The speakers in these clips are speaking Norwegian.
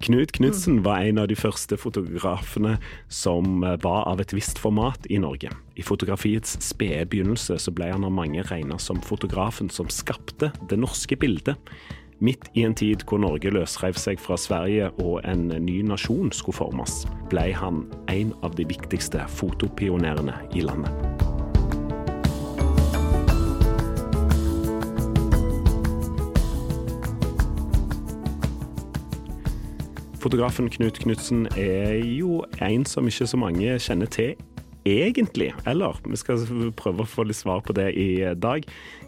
Knut Knutsen var en av de første fotografene som eh, var av et visst format i Norge. I fotografiets spede begynnelse så ble han av mange regnet som fotografen som skapte det norske bildet. Midt i en tid hvor Norge løsrev seg fra Sverige og en ny nasjon skulle formes, ble han en av de viktigste fotopionerene i landet. Fotografen Knut Knutsen er jo en som ikke så mange kjenner til egentlig. Eller vi skal prøve å få litt svar på det i dag.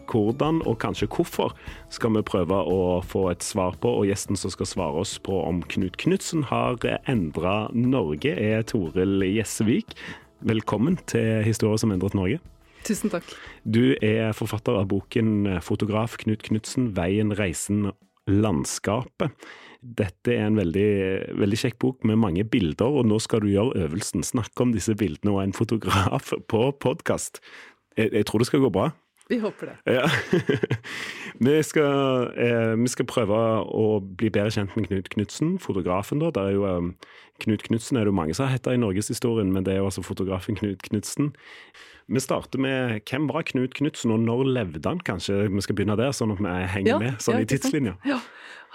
Hvordan og kanskje hvorfor skal vi prøve å få et svar på. Og gjesten som skal svare oss på om Knut Knutsen har endra Norge, er Toril Gjessevik. Velkommen til Historie som endret Norge. Tusen takk. Du er forfatter av boken 'Fotograf Knut Knutsen veien, reisen, landskapet'. Dette er en veldig, veldig kjekk bok med mange bilder, og nå skal du gjøre øvelsen. Snakke om disse bildene og en fotograf på podkast. Jeg, jeg, tror det skal gå bra. Vi håper det. Ja. vi, skal, eh, vi, skal, prøve å bli bedre kjent med Knut Knutsen, fotografen. da. Det er jo, eh, Knut Knutsen er det jo mange som har hett i norgeshistorien, men det er jo altså fotografen Knut Knutsen. Vi starter med hvem var Knut Knutsen, og når levde han? Kanskje vi skal begynne der, sånn at vi henger ja, med sånn ja, i tidslinja? Ja.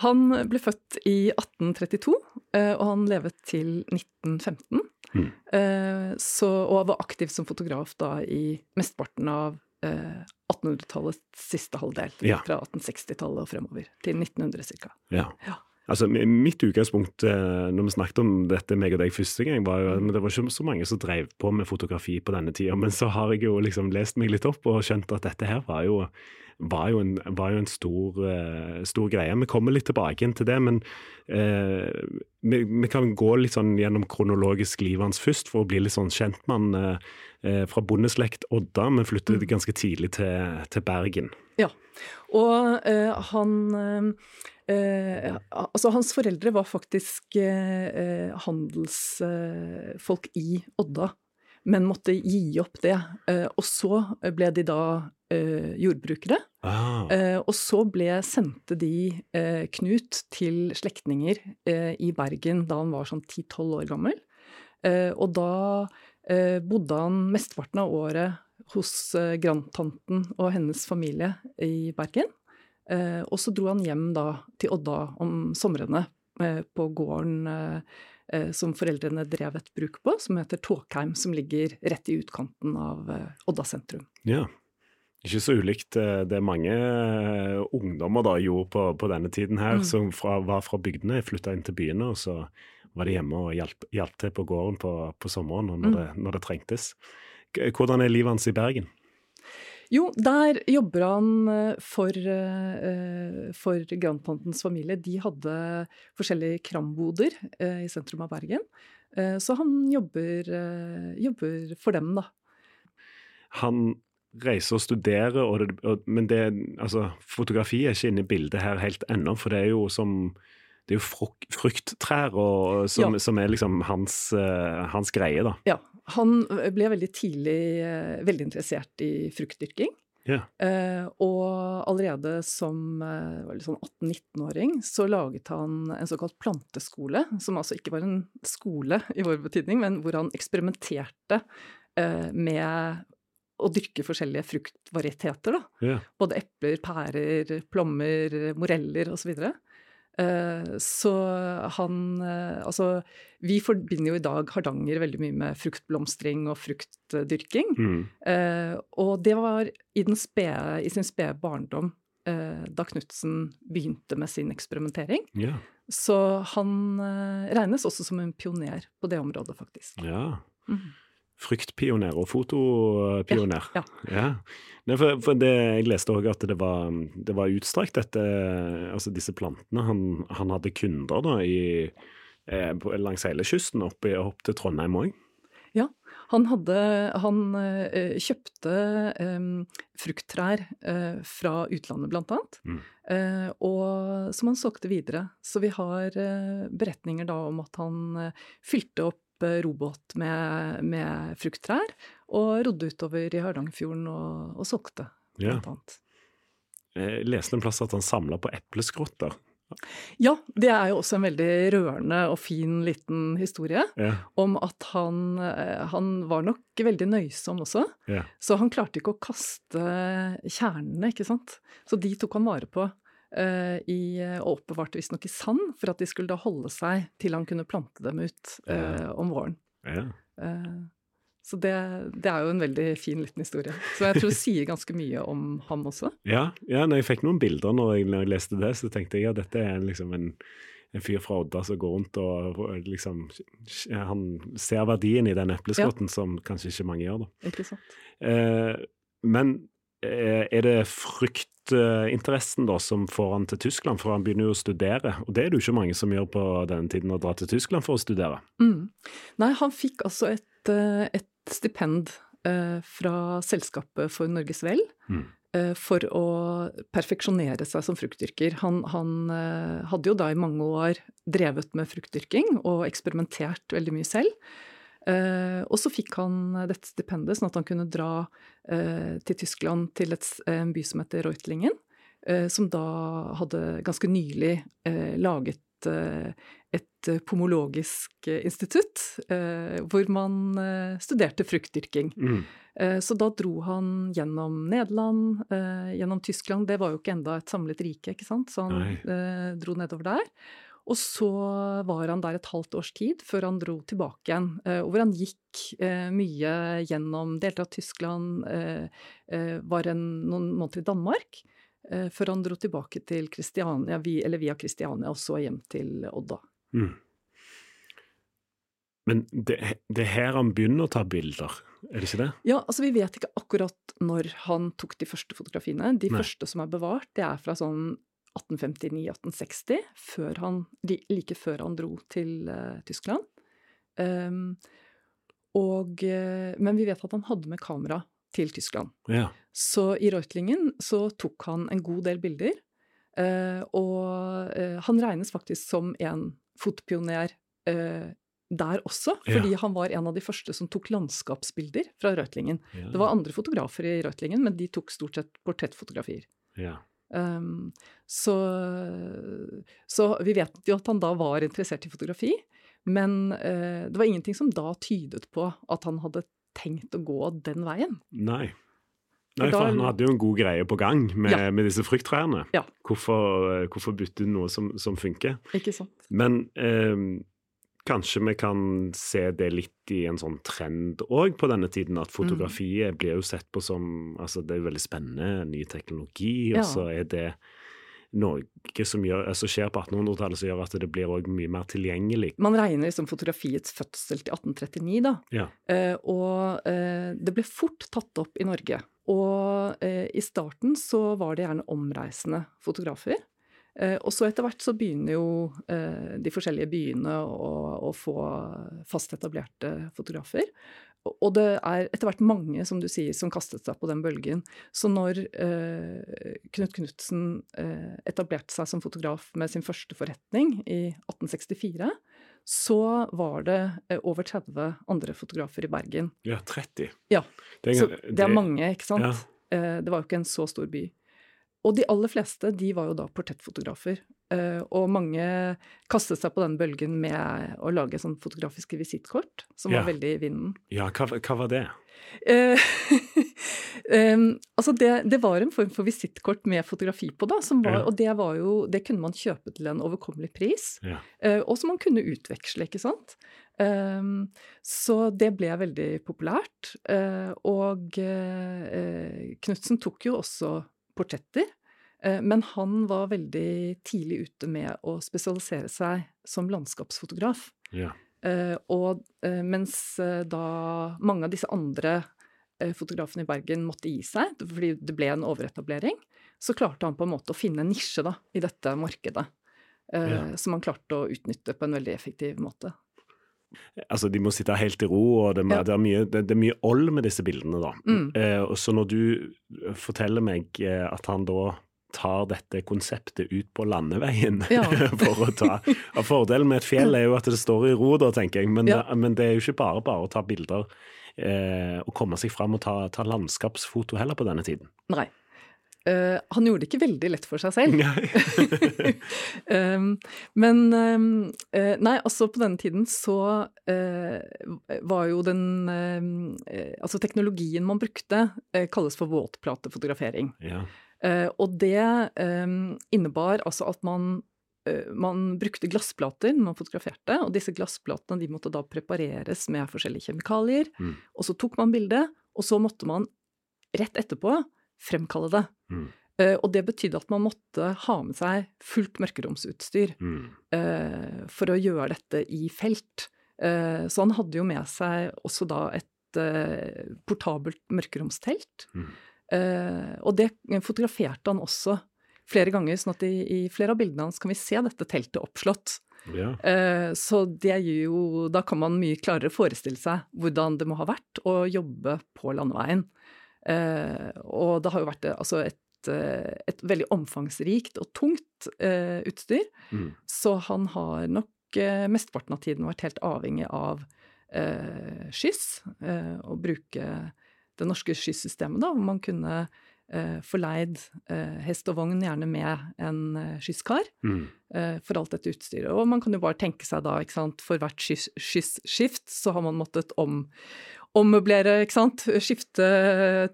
Han ble født i 1832, eh, og han levet til 1915. Mm. Eh, så, og var aktiv som fotograf da i mesteparten av 1800-tallets eh, siste halvdel. Ja. Fra 1860-tallet og fremover til 1900 ca. Ja. ja. Altså, Mitt utgangspunkt når vi snakket om dette meg og deg første gang, var jo at det var ikke så mange som drev på med fotografi på denne tida. Men så har jeg jo liksom lest meg litt opp og skjønt at dette her var jo var jo en, var jo en stor, uh, stor, greie. Vi kommer litt tilbake inn til det, men eh, vi, vi, kan gå litt sånn gjennom kronologisk livet hans først, for å bli litt sånn kjent med han. Uh, fra bondeslekt Odda, men flyttet mm. ganske tidlig til, til, Bergen. Ja, og han altså Hans foreldre var faktisk handelsfolk i Odda men måtte gi opp det. Eh, og så ble de da eh, jordbrukere. Ah. Eh, og så ble, sendte de Knut til slektninger i Bergen da han var sånn 10-12 år gammel. og da bodde han mesteparten av året hos grandtanten og hennes familie i Bergen. og så dro han hjem da til Odda om somrene på gården Eh, som foreldrene drev et bruk på, som heter Tåkheim, som ligger rett i utkanten av eh, Odda sentrum. Ja, ikke så ulikt eh, det mange ungdommer da gjorde på, på denne tiden her, mm. som fra, var fra bygdene, flytta inn til byene, og så var de hjemme og hjalp, hjalp til på gården på, på sommeren når, mm. det, når, det, trengtes. Hvordan er livet hans i Bergen? Jo, der jobber han eh, for, uh, for grandtantens familie. De hadde forskjellige kramboder uh, i sentrum av Bergen. Så han jobber, jobber, for dem, da. Han reiser og studerer, og det, og, men det, altså, fotografi er ikke inne i bildet her helt ennå, for det er jo som det er jo frukttrær og, som, ja. som, er liksom hans, hans, greie, da. Ja, han ble veldig tidlig eh, veldig interessert i fruktdyrking. Uh, og allerede som sånn 18-19-åring så laget han en såkalt planteskole, som altså ikke var en skole i vår betydning, men hvor han eksperimenterte med å dyrke forskjellige fruktvarieteter. Da. Yeah. Både epler, pærer, plommer, moreller osv. Og, så han eh, Altså, vi forbinder jo i dag Hardanger veldig mye med fruktblomstring og fruktdyrking. Mm. Eh, og det var i, spe, i sin spede barndom da Knutsen begynte med sin eksperimentering. Yeah. Så han regnes også som en pioner på det området, faktisk. Ja. Mm fruktpioner og fotopioner. Ja. ja. Nei, for, for det, jeg leste òg at det var, det var, utstrakt, dette, altså disse plantene. Han, han hadde kunder da i, eh, langs hele kysten opp, opp til Trondheim òg. Ja, han, hadde, han eh, kjøpte eh, frukttrær eh, fra utlandet, blant annet. Mm. Eh, og som han solgte videre. Så vi har eh, beretninger da om at han fylte opp robåt med, med frukttrær og rodde utover i Hardangerfjorden og, og solgte, blant ja. annet. Jeg leste en plass at han samla på epleskrotter. Ja, det er jo også en veldig rørende og fin liten historie. Ja. Om at han, eh, han, var nok veldig nøysom også. Ja. Så han klarte ikke å kaste kjernene, ikke sant. Så de tok han vare på. Uh, i, og oppbevarte visstnok i sand, for at de skulle da holde seg til han kunne plante dem ut uh, om våren. Ja. Uh, så det, det, er jo en veldig fin liten historie. Så jeg tror det sier ganske mye om ham også. Ja, ja når jeg fikk noen bilder når jeg, når jeg leste det, så tenkte jeg at ja, dette er liksom en, en, fyr fra Odda som går rundt og, liksom Han ser verdien i den epleskotten ja. som kanskje ikke mange gjør, da. Ikke sant. men er det frykt interessen da, som får han til Tyskland, for han begynner jo å studere. Og det er det jo ikke mange som gjør på denne tiden, å dra til Tyskland for å studere. Mm. Nei, han fikk altså et, eh, et stipend eh, fra Selskapet for Norges Vel. Mm. Eh, for å perfeksjonere seg som fruktdyrker. Han, han hadde jo da i mange år drevet med fruktdyrking og eksperimentert veldig mye selv. Uh, og så fikk han dette stipendet, sånn at han kunne dra uh, til Tyskland, til et, en by som heter Reutlingen, uh, som da hadde ganske nylig laget et pomologisk institutt, hvor man studerte fruktdyrking. Mm. Så da dro han gjennom Nederland, gjennom Tyskland. Det var jo ikke enda et samlet rike, ikke sant, så han dro nedover der. Og så var han der et halvt års tid før han dro tilbake igjen. Og hvor han gikk eh, mye gjennom deler av Tyskland, eh, var en, noen måneder i Danmark. Før han dro tilbake til Kristiania, eller via Kristiania, og så hjem til Odda. Mm. Men det, det, er her han begynner å ta bilder, er det ikke det? Ja, altså vi vet ikke akkurat når han tok de første fotografiene. De Nei. første som er bevart, det er fra sånn 1859-1860, like før han dro til uh, Tyskland. Um, og, uh, men vi vet at han hadde med kamera til Tyskland. Ja. Så i Reutlingen så tok han en god del bilder. Uh, og han regnes faktisk som en fotopioner der også, fordi ja. han var en av de første som tok landskapsbilder fra Reutlingen. Ja. Det var andre fotografer i Reutlingen, men de tok stort sett portrettfotografier. Ja. Um, så, så, vi vet jo at han da var interessert i fotografi, men uh, det var ingenting som da tydet på at han hadde tenkt å gå den veien. Nei. Nei, for han hadde jo en god greie på gang med, ja. med disse frukttrærne. Ja. Hvorfor, hvorfor bytte noe som, som funker? Ikke sant. Men eh, Kanskje vi kan se det litt i en sånn trend òg på denne tiden, at fotografiet mm. blir jo sett på som altså Det er veldig spennende, ny teknologi, og ja. så er det noe som gjør, altså skjer på 1800-tallet som gjør at det blir også mye mer tilgjengelig. Man regner liksom fotografiets fødsel til 1839, da. Ja. Eh, og eh, det ble fort tatt opp i Norge. og eh, i starten så var det gjerne omreisende fotografer. Eh, og så etter hvert så begynner jo eh, de forskjellige byene å, å få fast etablerte fotografer. Og det er etter hvert mange, som du sier, som kastet seg på den bølgen. Så når eh, Knut Knutsen eh, etablerte seg som fotograf med sin første forretning i 1864, så var det eh, over 30 andre fotografer i Bergen. Ja, 30. Ja, det er, så det er mange, ikke sant. Ja. Eh, det var jo ikke en så stor by. Og de aller fleste de var jo da portrettfotografer. Uh, og mange kastet seg på den bølgen med å lage sånn fotografiske visittkort, som ja. var veldig i vinden. Ja, hva, hva var det? Uh, um, altså det, det, var en form for visittkort med fotografi på, da. Var, ja. Og det var jo Det kunne man kjøpe til en overkommelig pris. Ja. Uh, og som man kunne utveksle, ikke sant. Um, så det ble veldig populært. og Knutsen tok jo også portretter. Eh, men han var veldig tidlig ute med å spesialisere seg som landskapsfotograf. Ja. Eh, og eh, mens da mange av disse andre fotografene i Bergen måtte gi seg fordi det ble en overetablering, så klarte han på en måte å finne en nisje da, i dette markedet. Ja. Som han klarte å utnytte på en veldig effektiv måte. Altså, De må sitte helt i ro, og det, ja. det, er, mye, det, det er mye old med disse bildene. da. Mm. Eh, så når du forteller meg at han da tar dette konseptet ut på landeveien. Ja. for å ta. Og Fordelen med et fjell er jo at det står i ro, da, tenker jeg. Men, ja. det, men det er jo ikke bare bare å ta bilder eh, og komme seg fram og ta, ta, landskapsfoto heller på denne tiden. Nei. Uh, han gjorde det ikke veldig lett for seg selv. um, men um, uh, Nei, altså på denne tiden så uh, var jo den Altså teknologien man brukte, kalles for våtplatefotografering. Ja. Eh, og det um, innebar altså at man, eh, man brukte glassplater når man fotograferte, og disse glassplatene de måtte da prepareres med forskjellige kjemikalier. Mm. Og så tok man bildet, og så måtte man rett etterpå fremkalle det. Mm. Uh, og det betydde at man måtte ha med seg fullt mørkeromsutstyr mm. uh, for å gjøre dette i felt. Uh, så han hadde jo med seg også da et portabelt mørkeromstelt. Mm. Og det fotograferte han også flere ganger, sånn at i, i, flere av bildene hans kan vi se dette teltet oppslått. Ja. Så det gir jo Da kan man mye klarere forestille seg hvordan det må ha vært å jobbe på landeveien. Uh, og det har jo vært altså et, et veldig omfangsrikt og tungt utstyr. Mm. Så han har nok mesteparten av tiden vært helt avhengig av skyss, og bruke det norske skyssystemet, da, hvor man kunne få eh, hest og vogn, gjerne med en eh, skysskar, mm. Eh, for alt dette utstyret. Og man kan jo bare tenke seg da, ikke sant, for hvert skyssskift så har man måttet om, ommøblere, ikke sant, skifte,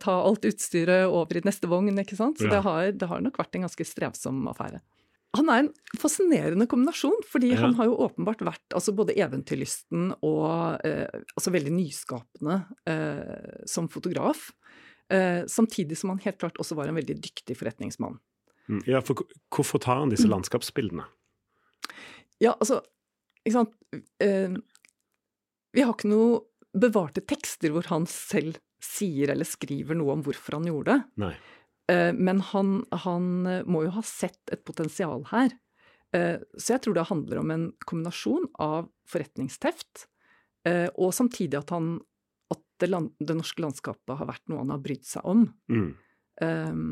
ta alt utstyret over i neste vogn, ikke sant. Så ja. det, har, det har nok vært en ganske strevsom affære han er en fascinerende kombinasjon, fordi ja. han har jo åpenbart vært altså både eventyrlysten og eh, altså veldig nyskapende eh, som fotograf. Eh, samtidig som han helt klart også var en veldig dyktig forretningsmann. Mm. Ja, for Hvorfor tar han disse mm. landskapsbildene? Ja, altså Ikke sant eh, Vi har ikke noe bevarte tekster hvor han selv sier eller skriver noe om hvorfor han gjorde det. Nei. Eh, men han, han, eh, må jo ha sett et potensial her. Eh, så jeg tror det handler om en kombinasjon av forretningsteft og samtidig at, han, at det, land, det, norske landskapet har vært noe han har brydd seg om. Mm. Um,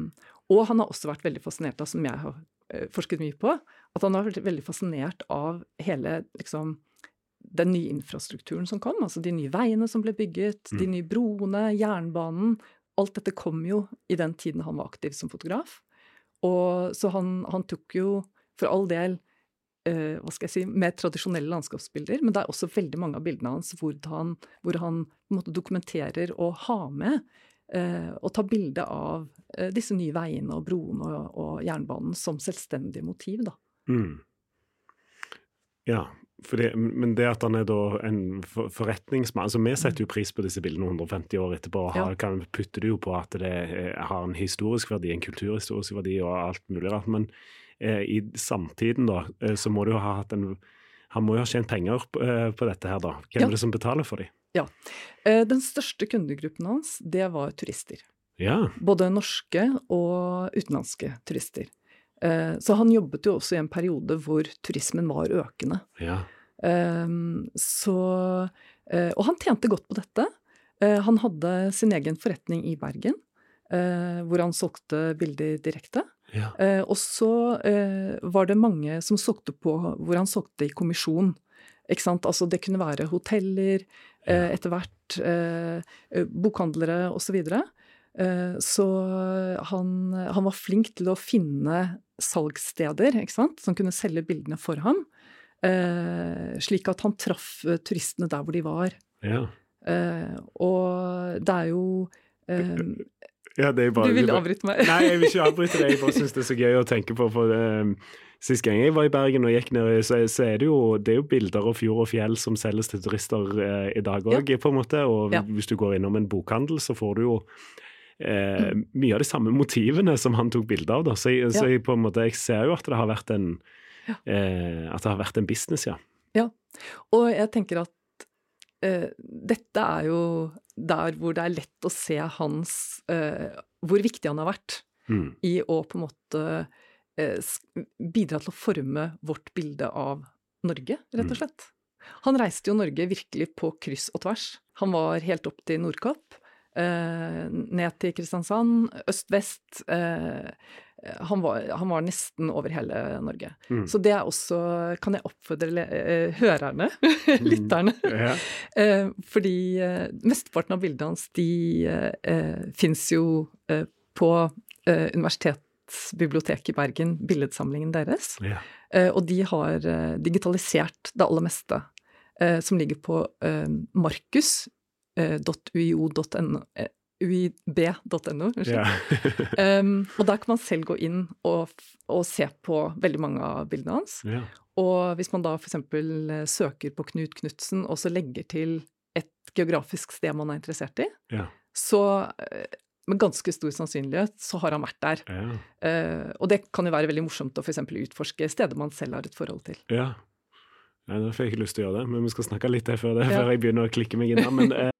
og han har også vært veldig fascinert av, som jeg har forsket mye på, at han har vært veldig fascinert av hele liksom, den nye infrastrukturen som kom. Altså de nye veiene som ble bygget, mm. de nye broene, jernbanen, alt dette kom jo i den tiden han var aktiv som fotograf. Og, så han, han tok jo for all del eh, hva skal jeg si, mer tradisjonelle landskapsbilder, men det er også veldig mange av bildene hans hvor han, hvor han på en måte dokumenterer og har med eh, og tar bilde av eh, disse nye veiene og broene og, og, jernbanen som selvstendig motiv. da. Mm. Ja, det, men det at han er da en forretningsmann altså Vi setter jo pris på disse bildene 150 år etterpå og har, kan putte det jo på at det har en historisk verdi, en kulturhistorisk verdi og alt mulig rart. Men eh, i samtiden da, eh, så må du jo ha hatt en Han må jo ha tjent penger på, eh, på dette her, da. Hvem ja. er det som betaler for dem? Ja. Eh, den største kundegruppen hans, det var turister. Ja. Både norske og utenlandske turister. Eh, så han jobbet jo også i en periode hvor turismen var økende. Ja. Ehm, så eh, Og han tjente godt på dette. Eh, han hadde sin egen forretning i Bergen, hvor han solgte bilder direkte. Ja. Og så var det mange som solgte på hvor han solgte i kommisjon. Altså det kunne være hoteller, etter hvert bokhandlere osv. Så, videre. Så han, han var flink til å finne salgssteder som kunne selge bildene for ham. Eh, slik at han traff eh, turistene der hvor de var. Ja. Eh, og det er jo ja, det er bare, Du vil avbryte meg? Nei, jeg vil ikke avbryte deg. Jeg bare syns det er så gøy å tenke på. for det, Sist gang jeg var i Bergen og gikk ned, så, så er det, jo, det er jo bilder av fjord og fjell som selges til turister eh, i dag òg, ja. på en måte. Og ja. hvis du går innom en bokhandel, så får du jo eh, mye av de samme motivene som han tok bilde av. Da. Så, jeg, så jeg, på en måte, jeg ser jo at det har vært en eh, at det har vært en business, ja. Ja, og jeg tenker at eh, dette er jo der hvor det er lett å se hans eh, Hvor viktig han har vært mm. i å på en måte eh, bidra til å forme vårt bilde av Norge, rett og mm. slett. Mm. Han reiste jo Norge virkelig på kryss og tvers. Han var helt opp til Nordkapp. Eh, ned til Kristiansand, øst-vest. Eh, han var, han var, nesten over hele Norge. Mm. Så det er også Kan jeg oppfordre uh, hørerne, lytterne? Mm. Uh, fordi mesteparten av bildene hans, de eh, fins jo på Universitetsbiblioteket i Bergen, billedsamlingen deres. Ja. og de har digitalisert det aller meste, som ligger på markus.uio.no uib.no. Yeah. um, og der kan man selv gå inn og, og, se på veldig mange av bildene hans. Yeah. Og hvis man da f.eks. Eh, søker på Knut Knutsen og så legger til et geografisk sted man er interessert i, yeah. så eh, med ganske stor sannsynlighet så har han vært der. Uh, og det kan jo være veldig morsomt å f.eks. utforske steder man selv har et forhold til. Ja. Nei, Nå får jeg ikke lyst til å gjøre det, men vi skal snakke litt til før det, før jeg begynner å klikke meg inn her. Men uh,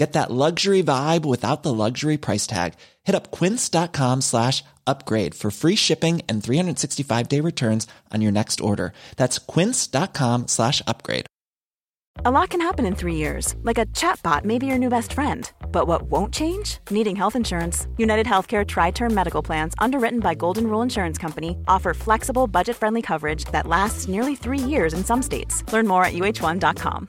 Get that luxury vibe without the luxury price tag. Hit up quince.com slash upgrade for free shipping and 365 day returns on your next order. That's quince.com slash upgrade. A lot can happen in three years, like a chatbot may be your new best friend. But what won't change? Needing health insurance. United Healthcare Tri Term Medical Plans, underwritten by Golden Rule Insurance Company, offer flexible, budget friendly coverage that lasts nearly three years in some states. Learn more at uh1.com.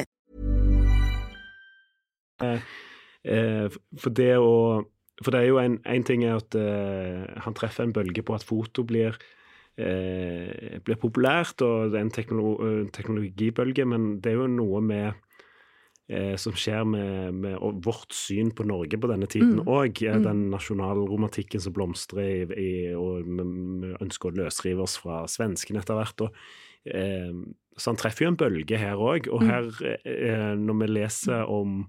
Eh, for det å For det er jo en, en ting er at uh, han treffer en bølge på at foto blir, uh, blir populært, og det er en teknolo teknologibølge, men det er jo noe med uh, som skjer med, med, vårt syn på Norge på denne tiden òg. Mm. mm. Den nasjonalromantikken som blomstrer, i, i, og vi ønsker å løsrive oss fra svenskene etter hvert. og så han treffer jo en bølge her òg. Og mm. her, når vi leser om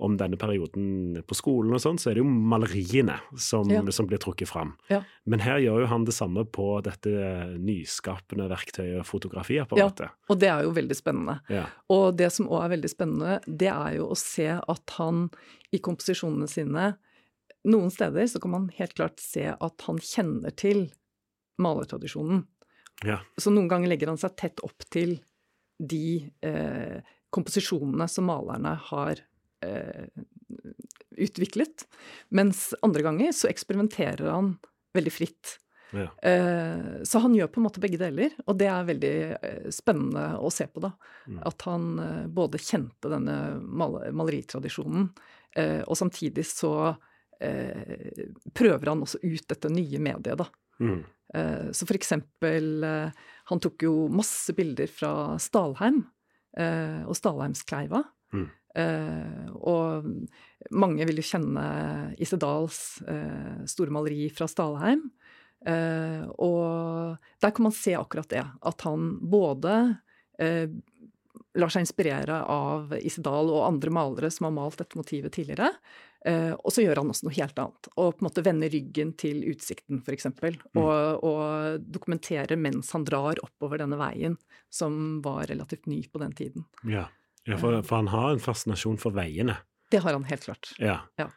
om denne perioden på skolen, og sånn, så er det jo maleriene som, ja. som blir trukket fram. Ja. Men her gjør jo han det samme på dette nyskapende verktøyet fotografiapparatet. Ja, og det er jo veldig spennende. Ja. Og det som òg er veldig spennende, det er jo å se at han i komposisjonene sine Noen steder så kan man helt klart se at han kjenner til malertradisjonen. Ja. Så noen ganger legger han seg tett opp til de eh, komposisjonene som malerne har utviklet. Mens andre ganger så eksperimenterer han veldig fritt. Ja. Eh, så han gjør på en måte begge deler, og det er veldig eh, spennende å se på, da. Mm. At han eh, både kjente denne mal maleritradisjonen, eh, og samtidig så eh, prøver han også ut dette nye mediet, da. Mm. Eh, så for eksempel Han tok jo masse bilder fra Stalheim og Stalheimskleiva. Mm. Uh, og mange vil jo kjenne Isedals uh, store maleri fra Stalheim. Uh, og der kan man se akkurat det. At han både lar seg inspirere av Isedal og andre malere som har malt dette motivet tidligere. og så gjør han også noe helt annet. Og på en måte vender ryggen til utsikten, f.eks. Mm. Og, og dokumenterer mens han drar oppover denne veien, som var relativt ny på den tiden. Ja. Ja, for, for, han har en fascinasjon for veiene. Det har han helt klart. Ja. ja.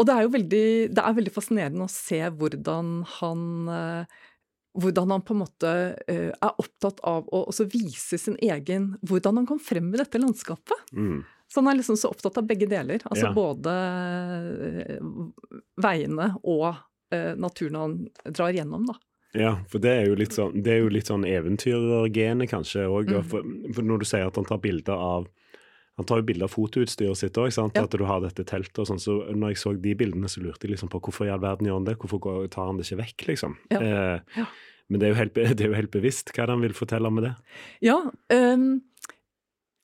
Og det er jo veldig, det er veldig fascinerende å se hvordan han eh, hvordan han på en måte uh, er opptatt av å også vise sin egen Hvordan han kom frem med dette landskapet. Mm. Så han er liksom så opptatt av begge deler. Altså ja. både uh, veiene og naturen han drar gjennom, da. Ja, for det er jo litt sånn, det er jo litt sånn eventyrgenet, kanskje, òg. Mm. For, for, når du sier at han tar bilder av han tar jo bilder av fotoutstyret sitt òg, ja. at du har dette teltet og sånn. Så når jeg så de bildene, så lurte jeg liksom på hvorfor i all verden gjør han det? Hvorfor tar han det ikke vekk, liksom? Ja. Eh, ja. Men det er, helt, det er, jo helt, bevisst. Hva han vil fortelle med det? Ja, um,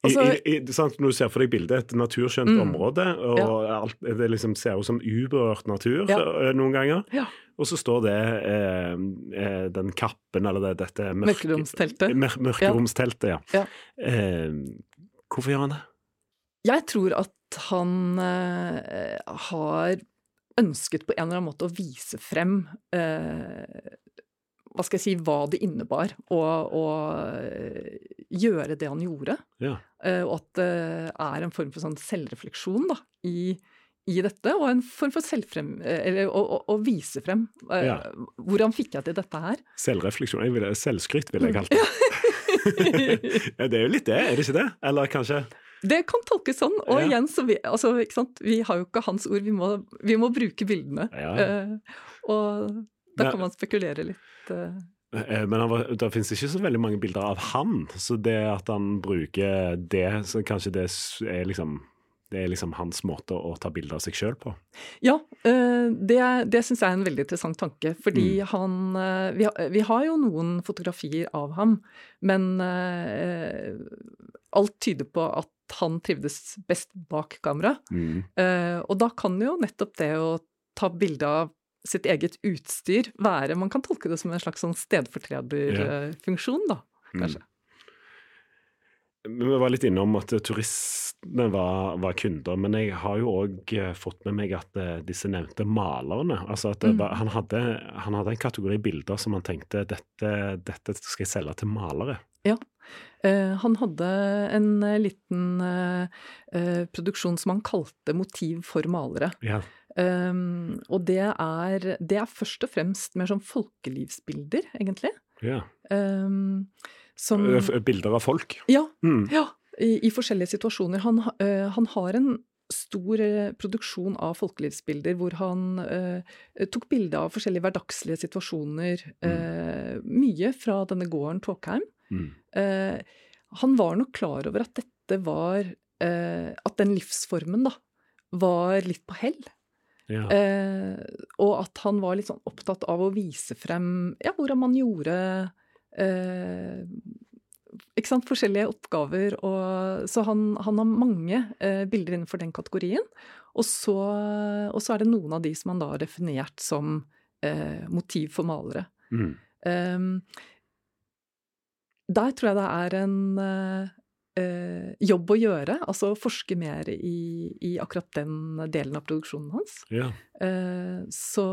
altså, I, i, i, sant, Når du ser for deg bildet, et naturskjønt mm, område, og alt, det liksom ser ut som uberørt natur ja. noen ganger. Og så står det eh, eh, den kappen, eller det, dette mørk, Mørkeromsteltet. Mør, mørkeromsteltet, ja. Eh, hvorfor gjør han det? Jeg tror at han eh, har ønsket på en eller annen måte å vise frem eh, hva skal jeg si, hva det innebar å, å eh, gjøre det han gjorde. Ja. Eh, og at det er en form for sånn selvrefleksjon da, i, i, dette, og en form for selvfrem, eller å, å, å vise frem. Eh, ja. Hvordan fikk jeg til dette her? Selvrefleksjon, vil, selvskryt ville jeg kalt det. ja, det er jo litt det, er det ikke det? Eller kanskje? Det kan tolkes sånn. Og ja. igjen, så vi, altså, vi har jo ikke hans ord, vi må, vi må bruke bildene. Ja. Uh, og da kan man spekulere litt. Uh. Men var, det finnes ikke så veldig mange bilder av han, så det at han bruker det, så kanskje det er liksom det er liksom hans måte å ta bilde av seg sjøl på? Ja, det, det syns jeg er en veldig interessant tanke. Fordi mm. han vi har, vi har, jo noen fotografier av ham, men alt tyder på at han trivdes best bak kamera. Mm. Uh, og da kan jo nettopp det å ta bilde av sitt eget utstyr være Man kan tolke det som en slags sånn stedfortrederfunksjon, da, mm. kanskje. Mm. Vi var litt innom at turistene var, var, kunder, men jeg har jo òg eh, fått med meg at uh, disse nevnte malerne altså at mm. han, hadde, han, hadde, en kategori bilder som han tenkte dette, dette skal jeg selge til malere. Ja, Eh, han hadde en eh, liten eh, produksjon som han kalte Motiv for malere. Ja. Um, og det er, det er, først og fremst mer sånn folkelivsbilder, egentlig. Ja. Um, som, Bilder av folk? Ja. Mm. ja i, i, forskjellige situasjoner. Han, han, har en stor produksjon av folkelivsbilder hvor han uh, tok bilde av forskjellige hverdagslige situasjoner. Mm. Mye fra denne gården Tåkheim. Mm. Eh, han var nok klar over at dette var eh, At den livsformen, da, var litt på hell. Ja. Eh, og at han var litt sånn opptatt av å vise frem ja, hvordan man gjorde eh, ikke sant, forskjellige oppgaver. Og, så han, han har mange eh, bilder innenfor den kategorien. Og så, og så, er det noen av de som han da har definert som eh, motiv for malere. Mm. Um, der tror jeg det er en eh, jobb å gjøre. Altså forske mer i, i, akkurat den delen av produksjonen hans. Ja. Eh, så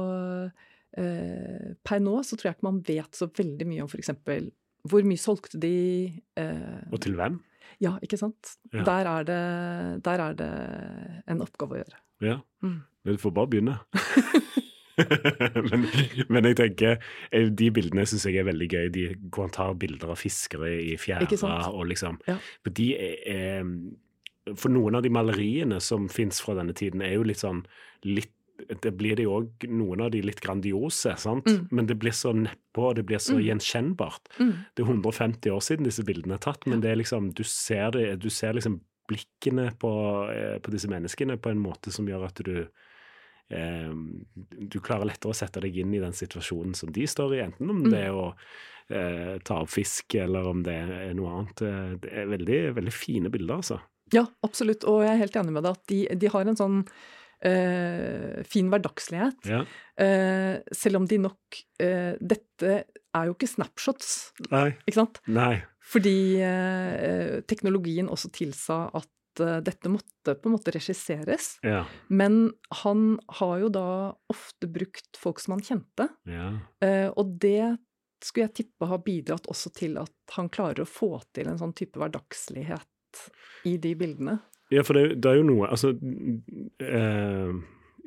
eh, per nå så tror jeg ikke man vet så veldig mye om f.eks. hvor mye solgte de eh, Og til hvem? Ja, ikke sant. Ja. Der, er det, der, er det, en oppgave å gjøre. Ja. Mm. Men du får bare begynne. men, men, jeg tenker, eh, de bildene syns jeg er veldig gøy. De, hvor han tar bilder av fiskere i fjæra og liksom ja. For de er, For noen av de maleriene som fins fra denne tiden, er jo litt sånn litt det blir det jo noen av de litt grandiose, sant? Mm. men det blir så nedpå, det blir så mm. gjenkjennbart. Mm. Det er 150 år siden disse bildene er tatt, men det er liksom, du ser, det, du ser liksom blikkene på, eh, på, disse menneskene på en måte som gjør at du Du klarer lettere å sette deg inn i den situasjonen som de står i, enten om mm. det er å eh, ta opp fisk, eller om det er noe annet. Eh, det er veldig, veldig fine bilder, altså. Ja, absolutt, og jeg er helt enig med deg at de, de har en sånn Uh, fin hverdagslighet. Ja. Uh, selv om de nok uh, Dette er jo ikke snapshots, Nei. ikke sant? Nei. Fordi teknologien også tilsa at dette måtte på en måte regisseres. Ja. Men han har jo da ofte brukt folk som han kjente. Ja. og det skulle jeg tippe har bidratt også til at han klarer å få til en sånn type hverdagslighet i de bildene. Ja, for det, det er jo noe Altså eh,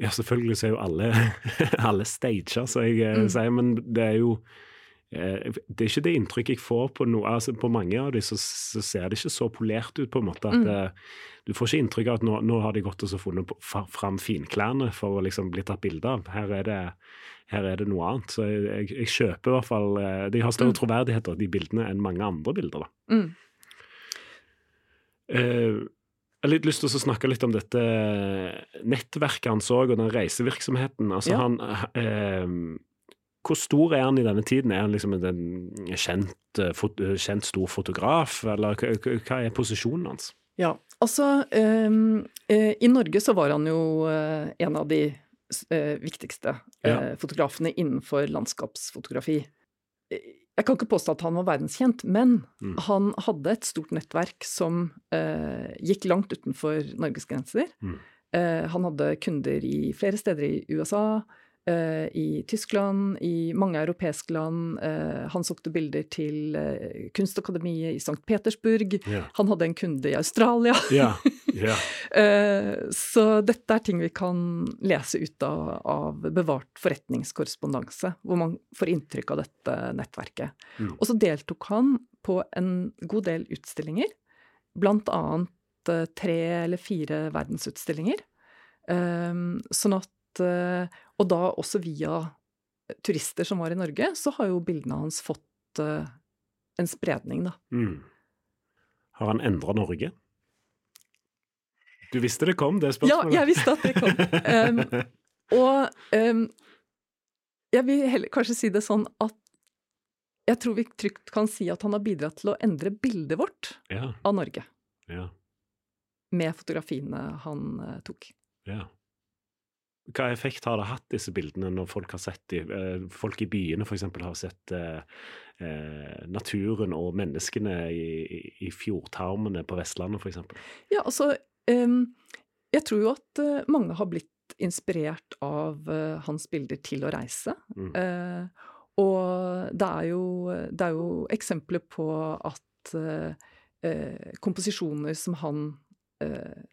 Ja, selvfølgelig så er jo alle, alle stager, som jeg eh, mm. sier, men det er jo eh, det er ikke det inntrykket jeg får på noe, altså på mange av dem så, så, ser det ikke så polert ut, på en måte. at mm. Eh, du får ikke inntrykk av at nå, nå har de gått og funnet fram finklærne for å liksom bli tatt bilde av. Her er, det, her er det noe annet. Så jeg, jeg, jeg kjøper i hvert fall eh, De har større mm. troverdighet, de bildene, enn mange andre bilder. da. Mm. Uh, jeg har litt lyst til å snakke litt om dette nettverket han så, og den reisevirksomheten. Altså ja. han eh, Hvor stor er han i denne tiden? Er han liksom en kjent, eh, fot, kjent stor fotograf, eller hva er posisjonen hans? Ja, altså eh, I Norge så var han jo eh, en av de eh, viktigste fotografene innenfor landskapsfotografi jeg kan ikke påstå at han var verdenskjent, men mm. han hadde et stort nettverk som eh, gikk langt utenfor Norges grenser. Mm. Eh, han hadde kunder i flere steder i USA, Eh, i Tyskland, i mange europeiske land. Eh, han solgte bilder til eh, Kunstakademiet i St. Petersburg. Yeah. Han hadde en kunde i Australia. Yeah. Yeah. Så dette er ting vi kan lese ut av, av bevart forretningskorrespondanse, hvor man får inntrykk av dette nettverket. Mm. Og så deltok han på en god del utstillinger, blant annet tre eller fire verdensutstillinger. Sånn at Eh, og da også via turister som var i Norge, så har jo bildene hans fått eh, en spredning, da. Mm. Har han endra Norge? Du visste det kom, det spørsmålet? Ja, jeg visste at det kom. Um, og um, jeg vil heller kanskje si det sånn at jeg tror vi trygt kan si at han har bidratt til å endre bildet vårt ja. av Norge. Ja. Med fotografiene han tok. Ja. Hva effekt har det hatt, disse bildene, når folk har sett de, eh, folk i byene f.eks. har sett eh, eh, naturen og menneskene i, i fjordtarmene på Vestlandet f.eks.? Ja, altså Jeg tror jo at mange har blitt inspirert av hans bilder til å reise. Mm. Og det er, jo, det er jo eksempler på at komposisjoner som han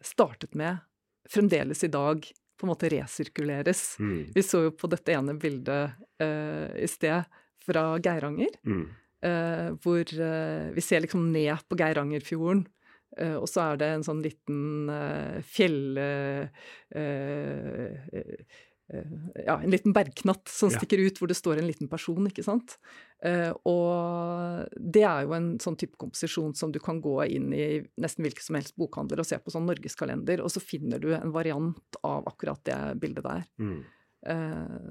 startet med, fremdeles i dag på en måte resirkuleres. Mm. Vi så jo på dette ene bildet uh, i sted fra Geiranger, mm. uh, hvor uh, vi ser liksom ned på Geirangerfjorden. og så er det en sånn liten fjell... ja, en liten bergknatt som stikker ut, hvor det står en liten person, ikke sant. og det er jo en sånn type komposisjon som du kan gå inn i nesten hvilken som helst bokhandler og se på sånn norgeskalender, og så finner du en variant av akkurat det bildet der. Mm.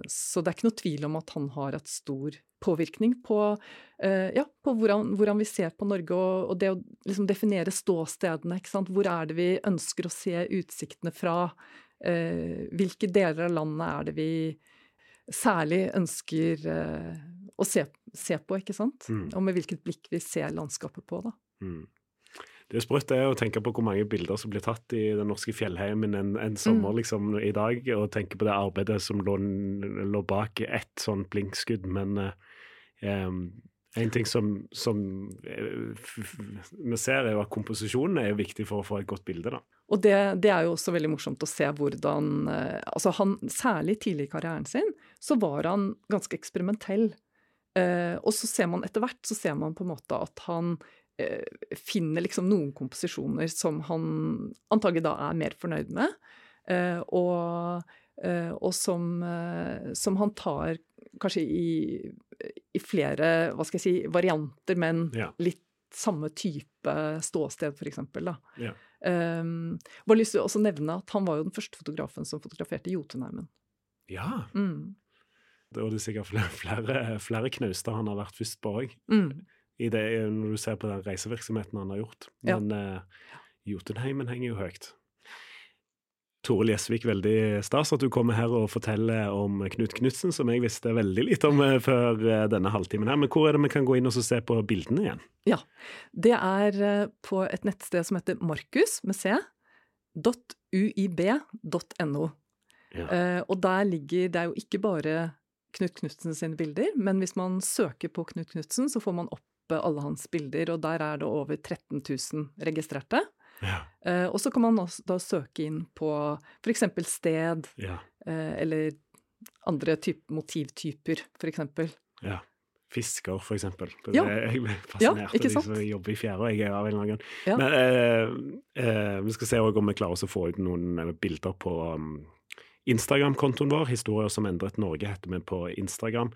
Så det er ikke noe tvil om at han har et stor påvirkning på, ja, på hvordan, hvordan, vi ser på Norge, og, og det å liksom definere ståstedene. ikke sant? Hvor er det vi ønsker å se utsiktene fra? Hvilke deler av landet er det vi særlig ønsker å se, se, på, ikke sant? Mm. Og med hvilket blikk vi ser landskapet på, da. Mm. Det er sprøtt å tenke på hvor mange bilder som blir tatt i den norske fjellheimen en, en sommer mm. liksom, i dag, og tenke på det arbeidet som lå, lå bak ett sånn blinkskudd. Men um, en ting som, som uh, vi ser, er jo at komposisjonen er viktig for å få et godt bilde. da. Og det, det, er jo også veldig morsomt å se hvordan uh, altså han, Særlig tidlig i karrieren sin så var han ganske eksperimentell. Uh, og så ser man etter hvert så ser man på en måte at han finner liksom noen komposisjoner som han antagelig da er mer fornøyd med. Og og som, som, han tar kanskje i, i, flere hva skal jeg si, varianter, men ja. litt samme type ståsted, f.eks. Ja. Um, bare lyst til å nevne at han var jo den første fotografen som fotograferte Jotunheimen. Ja. Mm. Og det er sikkert flere, flere, flere knauster han har vært først på òg. Mm. Når du ser på den reisevirksomheten han har gjort. Men ja. uh, Jotunheimen henger jo høyt. Toril Gjesvik, veldig stas at du kommer her og forteller om Knut Knutsen, som jeg visste veldig lite om eh, før eh, denne halvtimen her. Men hvor er det vi kan gå inn og se på bildene igjen? Ja, det er på et nettsted som heter Markus med c, .uib.no. Ja. Og der ligger Det er jo ikke bare Knut Knutsen sine bilder, men hvis man søker på Knut Knutsen, så får man opp alle hans bilder, og der er det over 13 000 registrerte. Ja. Uh, og så kan man også da søke inn på f.eks. sted, ja. uh, eller andre type, motivtyper, f.eks. Ja. Fisker, for eksempel. Det ja. Jeg ble fascinert ikke de som jobber i fjæra. Jeg er av en eller annen grunn. Men eh, vi skal se om vi klarer å få ut noen bilder på um, Instagram-kontoen vår, Historier som endret Norge, heter vi på Instagram.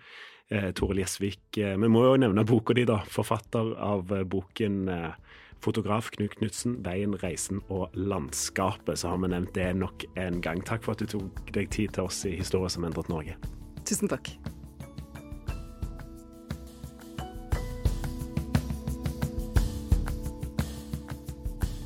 Eh, Toril Gjesvik. Eh, vi må jo nevne boka di, da. Forfatter av eh, boken eh, fotograf Knut Knutsen, 'Veien, reisen og landskapet'. Så har vi nevnt det nok en gang. Takk for at du tok deg tid til oss i Historier som endret Norge. Tusen takk.